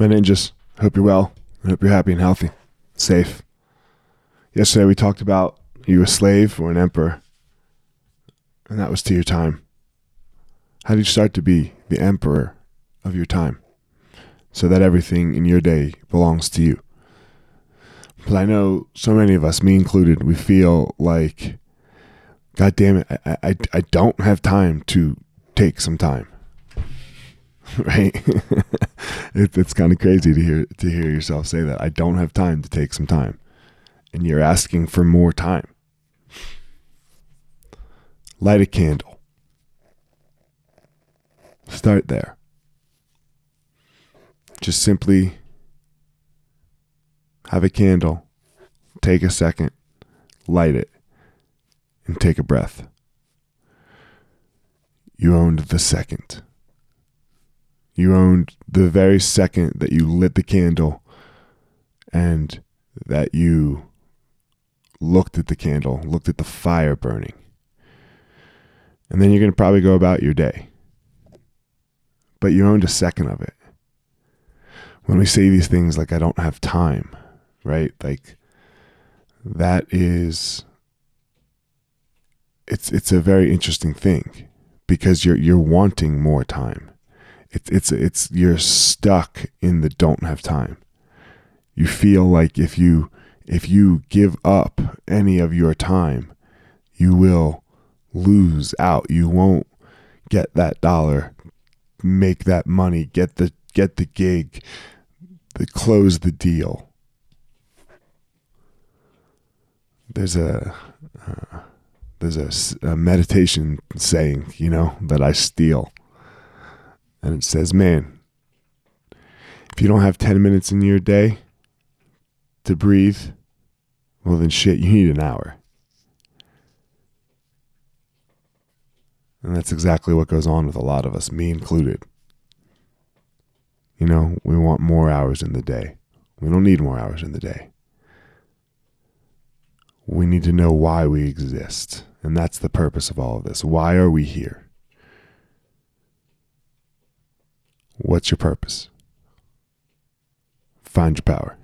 My ninjas, hope you're well. I hope you're happy and healthy, safe. Yesterday we talked about you a slave or an emperor, and that was to your time. How did you start to be the emperor of your time so that everything in your day belongs to you? But I know so many of us, me included, we feel like, God damn it, I, I, I don't have time to take some time. right? it, it's kind of crazy to hear to hear yourself say that. I don't have time to take some time, and you're asking for more time. Light a candle. Start there. Just simply have a candle, take a second, light it, and take a breath. You owned the second. You owned the very second that you lit the candle and that you looked at the candle, looked at the fire burning. And then you're going to probably go about your day. But you owned a second of it. When we say these things like, I don't have time, right? Like, that is. It's, it's a very interesting thing because you're you're wanting more time it's it's it's you're stuck in the don't have time. You feel like if you if you give up any of your time, you will lose out. You won't get that dollar, make that money, get the get the gig, the close the deal. There's a uh, there's a, a meditation saying, you know, that I steal and it says, man, if you don't have 10 minutes in your day to breathe, well, then shit, you need an hour. And that's exactly what goes on with a lot of us, me included. You know, we want more hours in the day. We don't need more hours in the day. We need to know why we exist. And that's the purpose of all of this. Why are we here? What's your purpose? Find your power.